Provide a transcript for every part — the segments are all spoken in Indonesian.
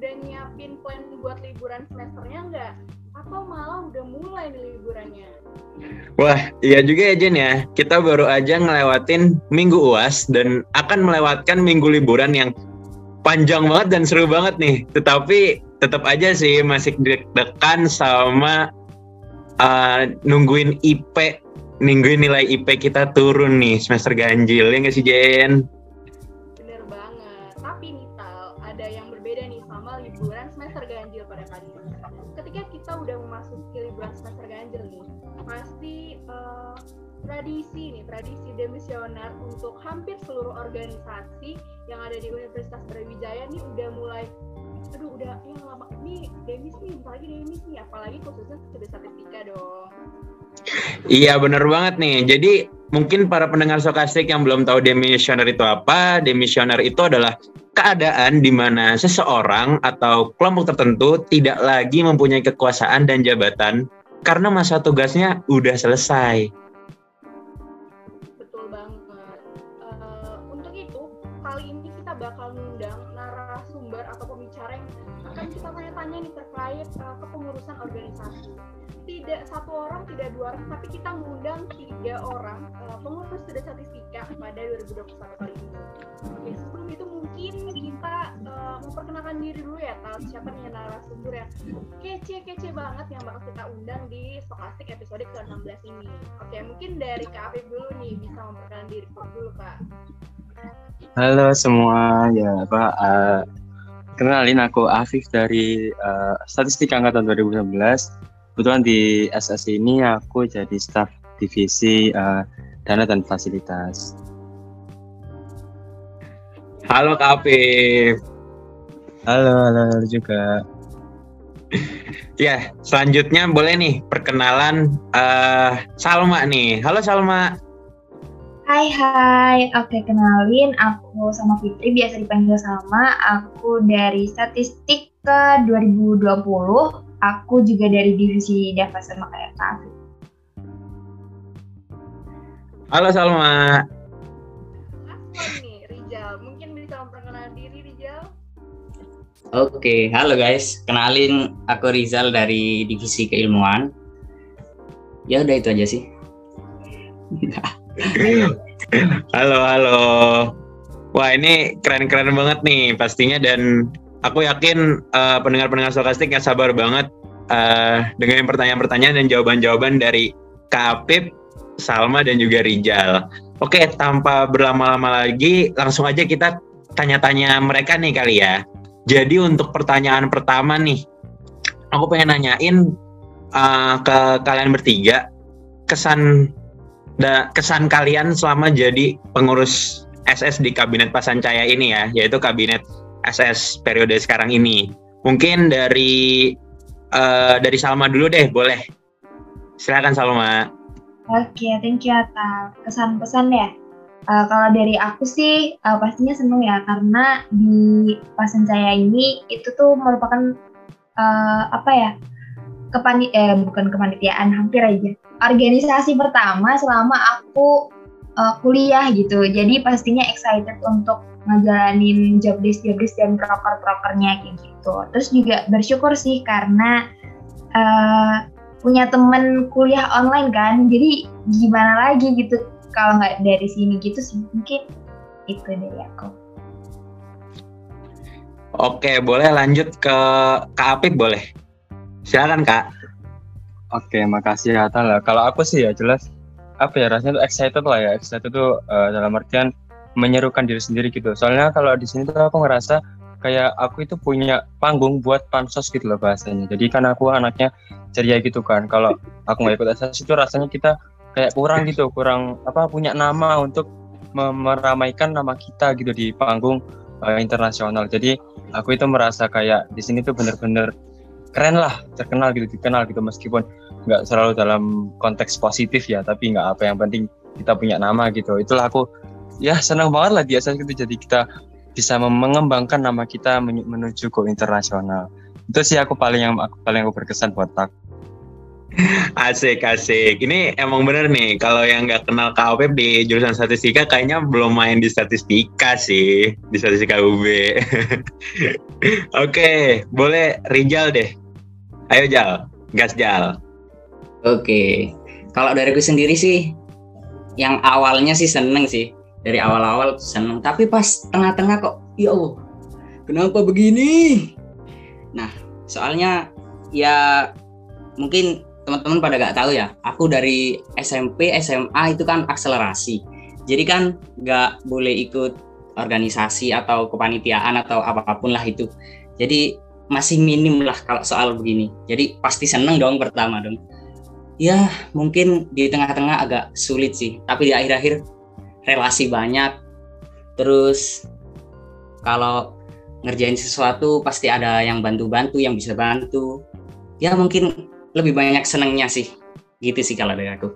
udah nyiapin plan buat liburan semesternya nggak? Atau malah udah mulai nih liburannya? Wah, iya juga ya Jen ya. Kita baru aja ngelewatin minggu UAS dan akan melewatkan minggu liburan yang panjang banget dan seru banget nih. Tetapi tetap aja sih masih deg-degan sama uh, nungguin IP, nungguin nilai IP kita turun nih semester ganjil ya nggak sih Jen? Tradisi nih, tradisi demisioner untuk hampir seluruh organisasi yang ada di Universitas Brawijaya nih udah mulai aduh udah ya lama nih demis nih bentar lagi demis nih apalagi khususnya studi statistika dong Iya bener banget nih. Jadi mungkin para pendengar sokastik yang belum tahu demisioner itu apa, demisioner itu adalah keadaan di mana seseorang atau kelompok tertentu tidak lagi mempunyai kekuasaan dan jabatan karena masa tugasnya udah selesai. Satu orang, tidak dua orang, tapi kita mengundang tiga orang uh, pengurus studi statistika pada 2021 kali ini. Oke, sebelum itu mungkin kita uh, memperkenalkan diri dulu ya, tahu siapa nih narasumber yang kece-kece banget yang bakal kita undang di Stokastik episode ke-16 ini. Oke, mungkin dari Kak Afif dulu nih, bisa memperkenalkan diri dulu Kak. Halo semua, ya Pak. Uh, kenalin aku Afif dari uh, Statistik Angkatan 2019. Kebetulan di SS ini aku jadi staf divisi uh, dana dan fasilitas. Halo Kak Afif. Halo, halo, halo juga. ya, selanjutnya boleh nih perkenalan uh, Salma nih. Halo Salma. Hai hai, oke kenalin aku sama Fitri biasa dipanggil sama. Aku dari statistik ke 2020. Aku juga dari divisi Dava sama kayak Kak Halo Salma. nih Rizal, mungkin bisa memperkenalkan diri Rizal. Oke, halo guys. Kenalin aku Rizal dari divisi keilmuan. Ya udah itu aja sih. halo, halo. Wah, ini keren-keren banget nih pastinya dan aku yakin uh, pendengar-pendengar stokastik nggak sabar banget uh, dengan pertanyaan-pertanyaan dan jawaban-jawaban dari Kak Apip, Salma dan juga Rizal. Oke, tanpa berlama-lama lagi, langsung aja kita tanya-tanya mereka nih kali ya. Jadi untuk pertanyaan pertama nih, aku pengen nanyain uh, ke kalian bertiga kesan da, kesan kalian selama jadi pengurus SS di kabinet Pasancaya ini ya, yaitu kabinet SS periode sekarang ini. Mungkin dari uh, dari Salma dulu deh, boleh. Silakan Salma. Oke, okay, thank you Atta. Kesan-pesan ya. Uh, kalau dari aku sih uh, pastinya seneng ya karena di Pasancaya ini itu tuh merupakan uh, apa ya kepanit eh bukan kepanitiaan hampir aja organisasi pertama selama aku uh, kuliah gitu jadi pastinya excited untuk ngejalanin job desk job desk dan proker prokernya kayak gitu terus juga bersyukur sih karena uh, punya temen kuliah online kan jadi gimana lagi gitu kalau nggak dari sini gitu sih mungkin itu dari aku Oke, boleh lanjut ke Kak Apip boleh? Silakan Kak. Oke, makasih lah. Kalau aku sih ya jelas apa ya rasanya tuh excited lah ya. Excited tuh uh, dalam artian menyerukan diri sendiri gitu. Soalnya kalau di sini tuh aku ngerasa kayak aku itu punya panggung buat pansos gitu loh bahasanya. Jadi kan aku anaknya ceria gitu kan. Kalau aku nggak ikut SS itu rasanya kita kayak kurang gitu, kurang apa punya nama untuk meramaikan nama kita gitu di panggung uh, internasional. Jadi aku itu merasa kayak di sini tuh bener-bener keren lah terkenal gitu dikenal gitu meskipun nggak selalu dalam konteks positif ya tapi nggak apa yang penting kita punya nama gitu itulah aku ya senang banget lah biasa gitu jadi kita bisa mengembangkan nama kita menuju ke internasional itu sih aku paling yang aku paling aku berkesan buat aku Asik asik. Ini emang bener nih kalau yang nggak kenal KOP di jurusan statistika kayaknya belum main di statistika sih di statistika UB. Oke, boleh Rijal deh. Ayo Jal, gas Jal. Oke, kalau dari aku sendiri sih, yang awalnya sih seneng sih dari awal-awal seneng, tapi pas tengah-tengah kok, ya Allah, kenapa begini? Nah, soalnya ya mungkin teman-teman pada gak tahu ya, aku dari SMP, SMA itu kan akselerasi. Jadi kan gak boleh ikut organisasi atau kepanitiaan atau apa pun lah itu. Jadi masih minim lah kalau soal begini. Jadi pasti seneng dong pertama dong. Ya mungkin di tengah-tengah agak sulit sih, tapi di akhir-akhir relasi banyak. Terus kalau ngerjain sesuatu pasti ada yang bantu-bantu, yang bisa bantu. Ya mungkin lebih banyak senengnya sih gitu sih kalau dari aku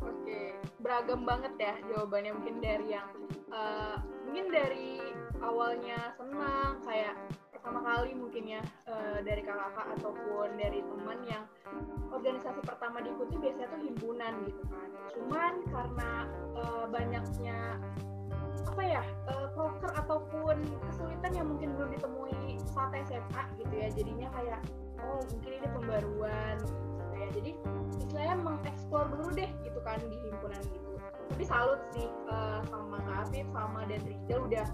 oke beragam banget ya jawabannya mungkin dari yang uh, mungkin dari awalnya senang kayak pertama kali mungkin ya uh, dari kakak-kakak ataupun dari teman yang organisasi pertama diikuti biasanya tuh himpunan gitu kan. Cuman karena uh, banyaknya apa ya uh, proker ataupun kesulitan yang mungkin belum ditemui saat SMA gitu ya jadinya kayak oh mungkin ini pembaruan gitu ya. Jadi istilahnya mengeksplor dulu deh gitu kan di himpunan gitu. Tapi salut sih uh, sama Kak Afif sama dan Rizal udah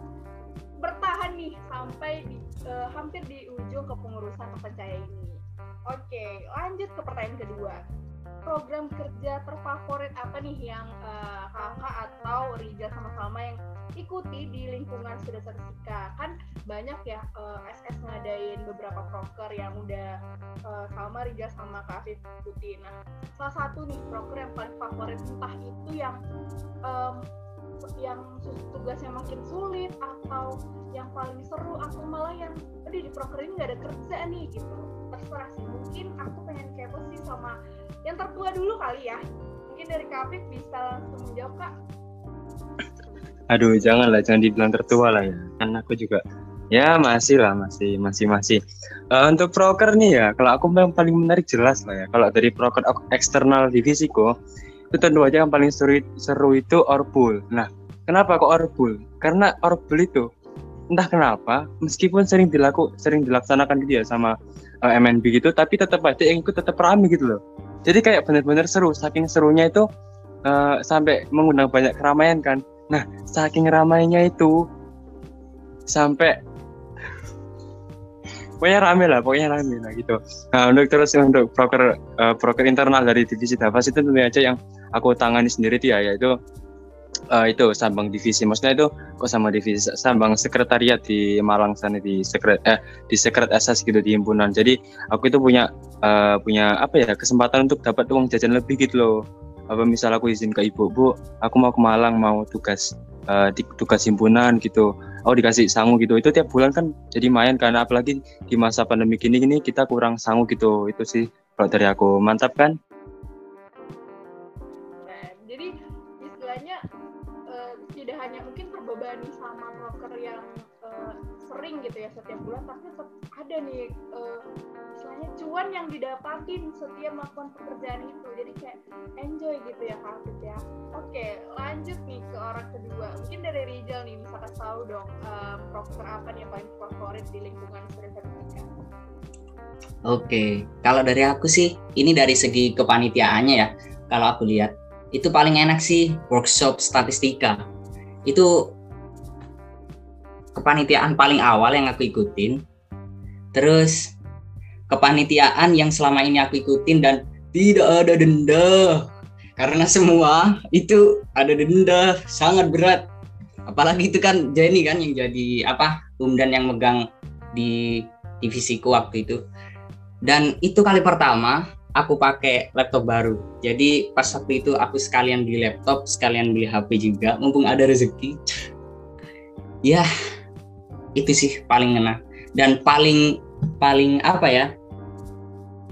bertahan nih sampai di, uh, hampir di ujung kepengurusan terpercaya ini. Oke lanjut ke pertanyaan kedua. Program kerja terfavorit apa nih yang uh, kakak atau Rizal sama-sama yang ikuti di lingkungan sudah statistika kan banyak ya uh, eh, SS ngadain beberapa proker yang udah uh, sama Rija sama Kak Afif ikuti. Nah salah satu nih proker yang paling favorit entah itu yang um, yang tugasnya makin sulit atau yang paling seru atau malah yang aduh di proker ini nggak ada kerja nih gitu. Terserah sih mungkin aku pengen kepo sih sama yang tertua dulu kali ya. Mungkin dari Afif bisa langsung menjawab Kak. Aduh janganlah jangan dibilang tertua lah ya. Kan aku juga ya masih lah masih masih masih. Uh, untuk proker nih ya kalau aku yang paling menarik jelas lah ya. Kalau dari proker eksternal divisiku itu tentu aja yang paling seru, seru itu orbul. Nah kenapa kok orbul? Karena orbul itu entah kenapa meskipun sering dilaku sering dilaksanakan gitu ya sama uh, eh, MNB gitu tapi tetap aja yang ikut tetap ramai gitu loh. Jadi kayak benar-benar seru saking serunya itu uh, sampai mengundang banyak keramaian kan. Nah, saking ramainya itu sampai pokoknya rame lah, pokoknya rame lah gitu. Nah, untuk terus untuk broker uh, broker internal dari divisi Davas itu tentu aja yang aku tangani sendiri dia yaitu uh, itu sambang divisi. Maksudnya itu kok sama divisi sambang sekretariat di Malang sana di sekret eh di sekret SS gitu di himpunan. Jadi aku itu punya uh, punya apa ya kesempatan untuk dapat uang jajan lebih gitu loh. Apa misal aku izin ke ibu bu aku mau ke Malang mau tugas uh, di, tugas himpunan gitu. Oh dikasih sangu gitu. Itu tiap bulan kan jadi main karena apalagi di masa pandemi gini gini kita kurang sangu gitu. Itu sih kalau dari aku. Mantap kan sama broker yang uh, sering gitu ya setiap bulan tapi tetap ada nih uh, istilahnya cuan yang didapatin setiap melakukan pekerjaan itu jadi kayak enjoy gitu ya Kak ya oke lanjut nih ke orang kedua mungkin dari Rizal nih bisa kasih tahu dong um, profesor apa nih yang paling favorit di lingkungan student Oke, kalau dari aku sih ini dari segi kepanitiaannya ya. Kalau aku lihat itu paling enak sih workshop statistika. Itu kepanitiaan paling awal yang aku ikutin. Terus kepanitiaan yang selama ini aku ikutin dan tidak ada denda. Karena semua itu ada denda sangat berat. Apalagi itu kan Jenny kan yang jadi apa umdan yang megang di divisiku waktu itu. Dan itu kali pertama aku pakai laptop baru. Jadi pas waktu itu aku sekalian beli laptop sekalian beli HP juga mumpung ada rezeki. Ya itu sih paling ngena dan paling paling apa ya?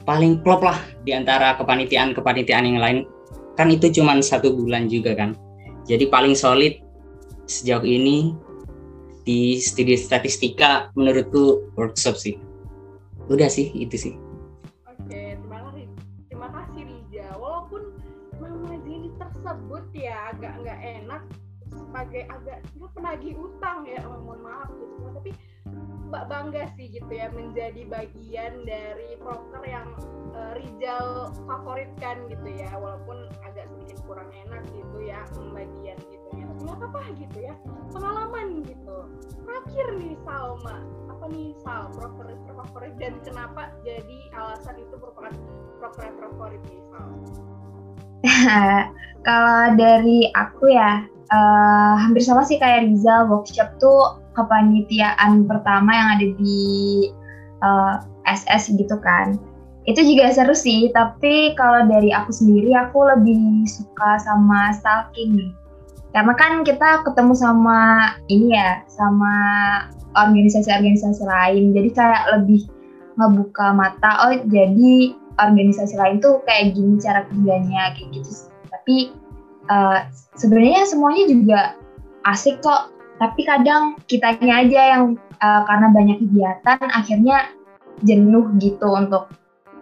Paling klop lah di antara kepanitiaan-kepanitiaan yang lain. Kan itu cuma satu bulan juga kan. Jadi paling solid sejauh ini di studi statistika menurutku workshop sih. Udah sih itu sih. Oke terima kasih. Terima kasih walaupun tersebut ya agak nggak enak sebagai agak dia penagih utang ya mohon maaf. gitu mbak bangga sih gitu ya menjadi bagian dari proker yang uh, Rizal favoritkan gitu ya walaupun agak sedikit kurang enak gitu ya bagian gitu ya. Tapi nggak apa-apa gitu ya pengalaman gitu. Terakhir nih Salma. Apa nih Sal? Proker favorit dan kenapa jadi alasan itu merupakan proker favorit nih Sal kalau dari aku ya uh, hampir sama sih kayak Rizal workshop tuh kepanitiaan pertama yang ada di uh, eh, SS gitu kan. Itu juga seru sih tapi kalau dari aku sendiri aku lebih suka sama stalking. Nih karena kan kita ketemu sama ini ya sama organisasi-organisasi lain. Jadi kayak lebih ngebuka mata. Oh jadi organisasi lain tuh kayak gini cara kerjanya kayak gitu tapi uh, sebenarnya semuanya juga asik kok. Tapi kadang kitanya aja yang uh, karena banyak kegiatan akhirnya jenuh gitu untuk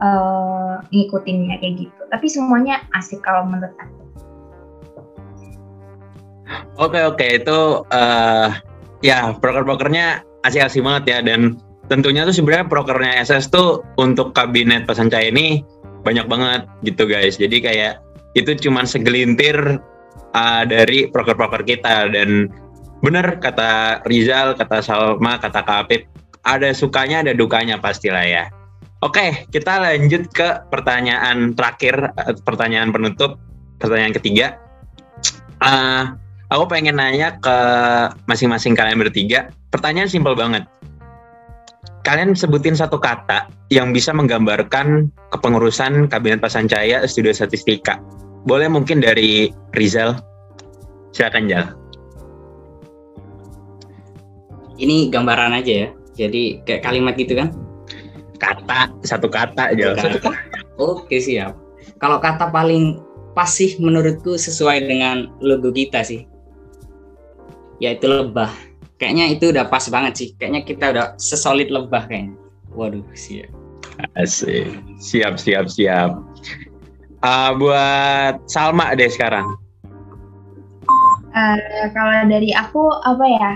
uh, ngikutinnya kayak gitu. Tapi semuanya asik kalau menurut aku. Oke oke. Itu uh, ya proker-prokernya asik-asik banget ya. Dan tentunya tuh sebenarnya prokernya SS tuh untuk kabinet pesan ini banyak banget gitu guys. Jadi kayak itu cuman segelintir uh, dari proker-proker kita dan bener kata Rizal, kata Salma, kata Kapip ada sukanya ada dukanya pastilah ya. Oke, kita lanjut ke pertanyaan terakhir, eh, pertanyaan penutup, pertanyaan ketiga. Uh, aku pengen nanya ke masing-masing kalian bertiga. Pertanyaan simpel banget. Kalian sebutin satu kata yang bisa menggambarkan kepengurusan Kabinet Pasancaya Studio Statistika. Boleh mungkin dari Rizal? Silakan Jal. Ini gambaran aja ya. Jadi kayak kalimat gitu kan? Kata, satu kata Jal. Satu kata. Oke siap. Kalau kata paling pas sih menurutku sesuai dengan logo kita sih yaitu lebah. Kayaknya itu udah pas banget sih. Kayaknya kita udah sesolid lebah kayaknya. Waduh, siap. Asik. Siap, siap, siap. Uh, buat Salma deh sekarang. Uh, kalau dari aku apa ya?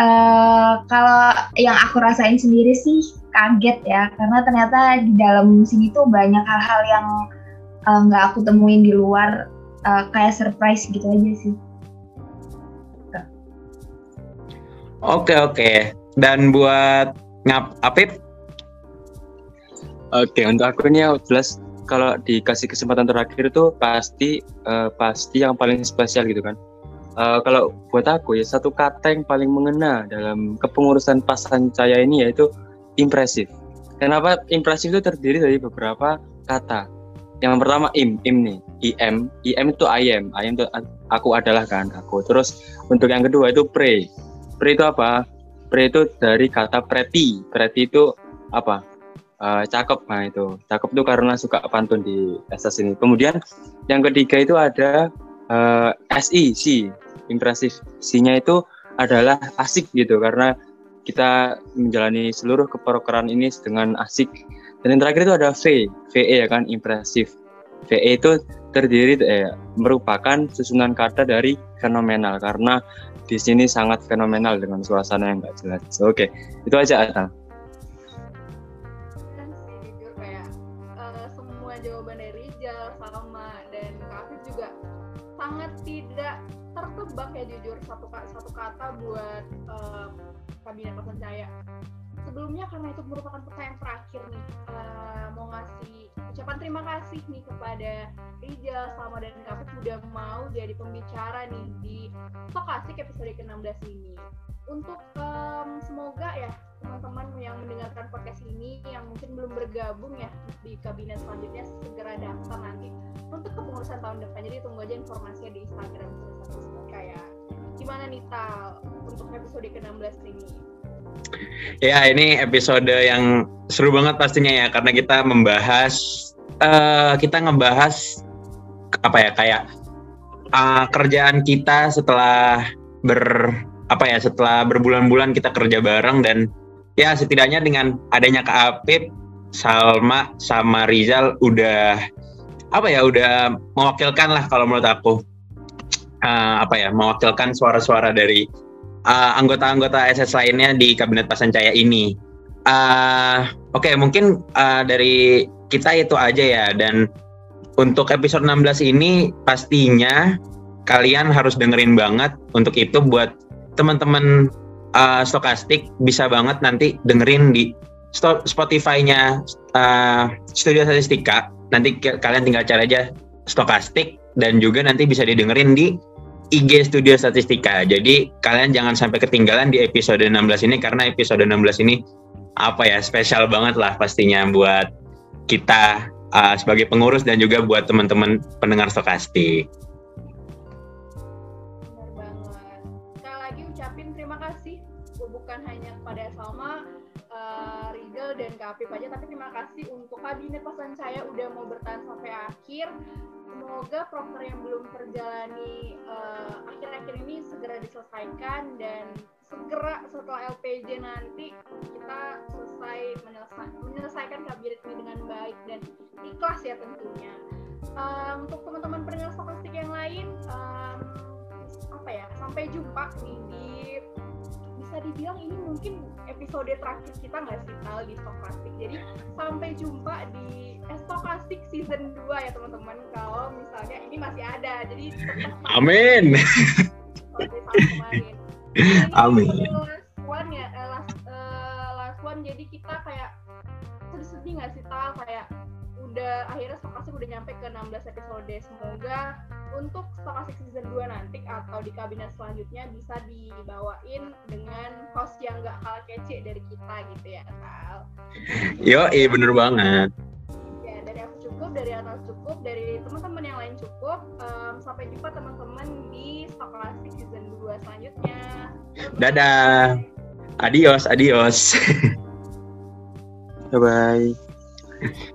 Uh, kalau yang aku rasain sendiri sih kaget ya, karena ternyata di dalam sini tuh banyak hal-hal yang nggak uh, aku temuin di luar, uh, kayak surprise gitu aja sih. Oke oke. Dan buat ngap Apip? Oke untuk aku ini jelas kalau dikasih kesempatan terakhir itu pasti uh, pasti yang paling spesial gitu kan. Uh, kalau buat aku ya satu kata yang paling mengena dalam kepengurusan saya ini yaitu impresif. Kenapa impresif itu terdiri dari beberapa kata. Yang pertama im, im nih, im, im itu I am, I am itu aku adalah kan aku. Terus untuk yang kedua itu pre, Pre itu apa? Pre itu dari kata preti. Preti itu apa? Uh, cakep. Nah itu. Cakep itu karena suka pantun di SS ini. Kemudian yang ketiga itu ada uh, SI si impresif. Si-nya itu adalah asik gitu karena kita menjalani seluruh keprokeran ini dengan asik. Dan yang terakhir itu ada V. VE ya kan? Impresif. VE itu terdiri eh, merupakan susunan kata dari fenomenal karena di sini sangat fenomenal dengan suasana yang nggak jelas. Oke, okay. itu aja Ata. jujur kayak semua jawaban dari Rijal, Salma dan Kafif juga sangat tidak tertebak ya jujur satu satu kata buat uh, kabinet percaya. Sebelumnya karena itu merupakan pertanyaan terakhir nih, uh, mau ngasih ucapan terima kasih nih kepada Rijal, Salma dan Kapit sudah mau jadi pembicara nih di Stokasik episode ke-16 ini. Untuk um, semoga ya teman-teman yang mendengarkan podcast ini yang mungkin belum bergabung ya di kabinet selanjutnya segera daftar nanti untuk kepengurusan tahun depan. Jadi tunggu aja informasinya di Instagram kayak gimana nih Tal untuk episode ke-16 ini. Ya, ini episode yang seru banget pastinya ya karena kita membahas uh, kita ngebahas apa ya kayak uh, kerjaan kita setelah ber apa ya setelah berbulan-bulan kita kerja bareng dan ya setidaknya dengan adanya Kak Apip, Salma sama Rizal udah apa ya udah mewakilkan lah kalau menurut aku. Uh, apa ya mewakilkan suara-suara dari uh, anggota-anggota SS lainnya di kabinet Pasancaya ini. Uh, Oke, okay, mungkin uh, dari kita itu aja ya dan untuk episode 16 ini pastinya kalian harus dengerin banget untuk itu buat teman-teman uh, stokastik bisa banget nanti dengerin di Spotify-nya uh, Studio Statistika. Nanti kalian tinggal cari aja stokastik dan juga nanti bisa didengerin di IG Studio Statistika. Jadi kalian jangan sampai ketinggalan di episode 16 ini karena episode 16 ini apa ya spesial banget lah pastinya buat kita uh, sebagai pengurus dan juga buat teman-teman pendengar stokastik. Afif aja, tapi terima kasih untuk kabinet pasangan saya udah mau bertahan sampai akhir semoga proker yang belum terjalani uh, akhir-akhir ini segera diselesaikan dan segera setelah LPJ nanti kita selesai menyelesaikan, menyelesaikan kabinet ini dengan baik dan ikhlas ya tentunya. Um, untuk teman-teman pendengar stokastik yang lain, um, apa ya? Sampai jumpa di bisa dibilang ini mungkin episode terakhir kita nggak sih Tal di Stokastik. Jadi sampai jumpa di Stokastik season 2 ya teman-teman. Kalau misalnya ini masih ada. Jadi Amin. Amin. Last one ya, eh, last, uh, last one. Jadi kita kayak sedih-sedih nggak sih Tal kayak udah akhirnya stokastik udah nyampe ke 16 episode semoga untuk stokastik season 2 nanti atau di kabinet selanjutnya bisa dibawain dengan host yang gak kalah kece dari kita gitu ya Tal yo iya bener banget. Ya dari aku cukup dari Atal cukup dari teman-teman yang lain cukup. Um, sampai jumpa teman-teman di stokastik season 2 selanjutnya. Dadah. Adios adios. Bye bye